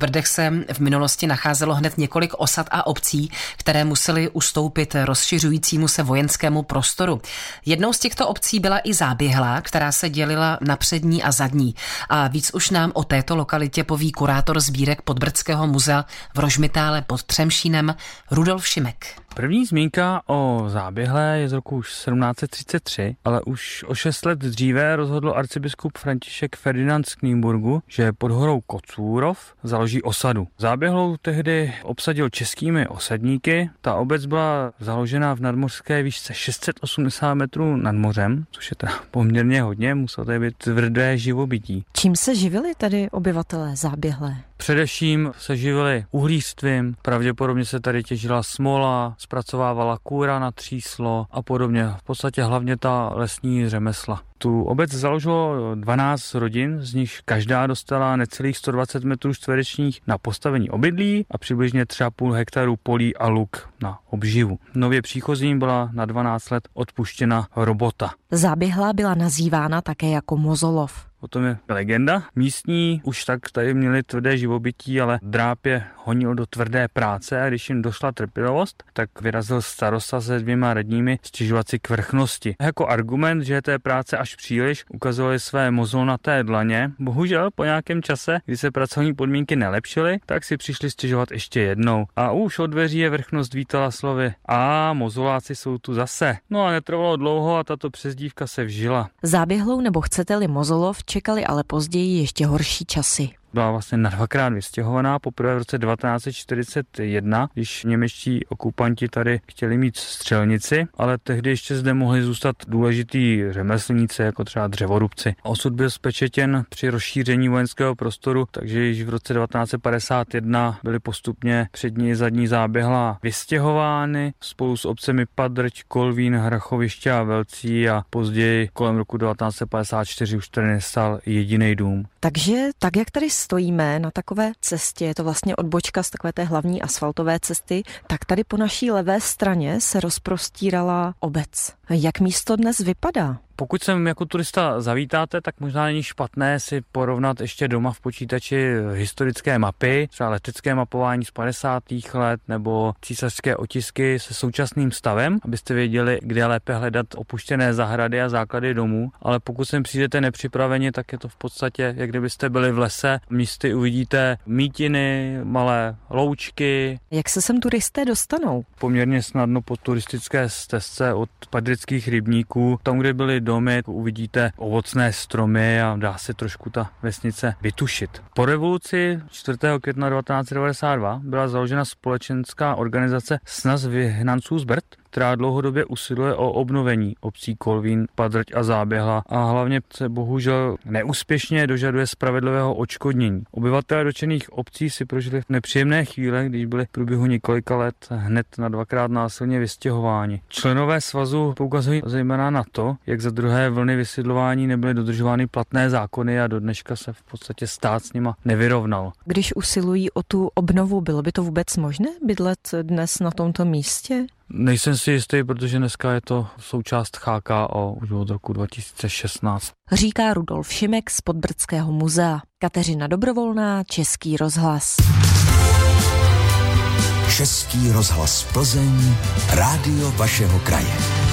Brdech se v minulosti nacházelo hned několik osad a obcí, které musely ustoupit rozšiřujícímu se vojenskému prostoru. Jednou z těchto obcí byla i Záběhla, která se dělila na přední a zadní. A víc už nám o této lokalitě poví kurátor sbírek Podbrdského muzea v Rožmitále pod Třemšínem Rudolf Šimek. První zmínka o záběhle je z roku 1733, ale už o šest let dříve rozhodl arcibiskup František Ferdinand z Knímburgu, že pod horou Kocůrov založí osadu. Záběhlou tehdy obsadil českými osadníky. Ta obec byla založena v nadmořské výšce 680 metrů nad mořem, což je teda poměrně hodně, muselo to být tvrdé živobytí. Čím se živili tady obyvatelé záběhlé? Především se živili uhlístvím, pravděpodobně se tady těžila smola, zpracovávala kůra na tříslo a podobně. V podstatě hlavně ta lesní řemesla. Tu obec založilo 12 rodin, z nich každá dostala necelých 120 metrů čtverečních na postavení obydlí a přibližně 3,5 hektarů polí a luk na obživu. Nově příchozím byla na 12 let odpuštěna robota. Záběhlá byla nazývána také jako Mozolov. O tom je legenda. Místní už tak tady měli tvrdé živobytí, ale dráp je honil do tvrdé práce a když jim došla trpělivost, tak vyrazil starosta se dvěma radními stěžovat si k vrchnosti. Jako argument, že té práce až příliš, ukazovali své mozolnaté dlaně. Bohužel po nějakém čase, kdy se pracovní podmínky nelepšily, tak si přišli stěžovat ještě jednou. A už od dveří je vrchnost vítala slovy a mozoláci jsou tu zase. No a netrvalo dlouho a tato přezdívka se vžila. Záběhlou nebo chcete-li Mozolov čekali ale později ještě horší časy byla vlastně na dvakrát vystěhovaná, poprvé v roce 1941, když němečtí okupanti tady chtěli mít střelnici, ale tehdy ještě zde mohli zůstat důležitý řemeslníci, jako třeba dřevorubci. Osud byl spečetěn při rozšíření vojenského prostoru, takže již v roce 1951 byly postupně přední i zadní záběhla vystěhovány spolu s obcemi Padrť, Kolvín, Hrachoviště a Velcí a později kolem roku 1954 už tady nestal jediný dům. Takže tak, jak tady stojíme na takové cestě, je to vlastně odbočka z takové té hlavní asfaltové cesty, tak tady po naší levé straně se rozprostírala obec. Jak místo dnes vypadá? Pokud sem jako turista zavítáte, tak možná není špatné si porovnat ještě doma v počítači historické mapy, třeba letecké mapování z 50. let nebo císařské otisky se současným stavem, abyste věděli, kde lépe hledat opuštěné zahrady a základy domů. Ale pokud sem přijdete nepřipraveni, tak je to v podstatě, jak kdybyste byli v lese. Místy uvidíte mítiny, malé loučky. Jak se sem turisté dostanou? Poměrně snadno po turistické stezce od padrických rybníků, tam, kde byly domy, uvidíte ovocné stromy a dá se trošku ta vesnice vytušit. Po revoluci 4. května 1992 byla založena společenská organizace Snaz vyhnanců z Brd, která dlouhodobě usiluje o obnovení obcí Kolvín, Padrť a Záběhla a hlavně se bohužel neúspěšně dožaduje spravedlivého očkodnění. Obyvatelé dočených obcí si prožili nepříjemné chvíle, když byli v průběhu několika let hned na dvakrát násilně vystěhováni. Členové svazu poukazují zejména na to, jak za druhé vlny vysídlování nebyly dodržovány platné zákony a do dneška se v podstatě stát s nima nevyrovnal. Když usilují o tu obnovu, bylo by to vůbec možné bydlet dnes na tomto místě? Nejsem si jistý, protože dneska je to součást HKO už od roku 2016. Říká Rudolf Šimek z Podbrdského muzea. Kateřina Dobrovolná, Český rozhlas. Český rozhlas Plzeň, rádio vašeho kraje.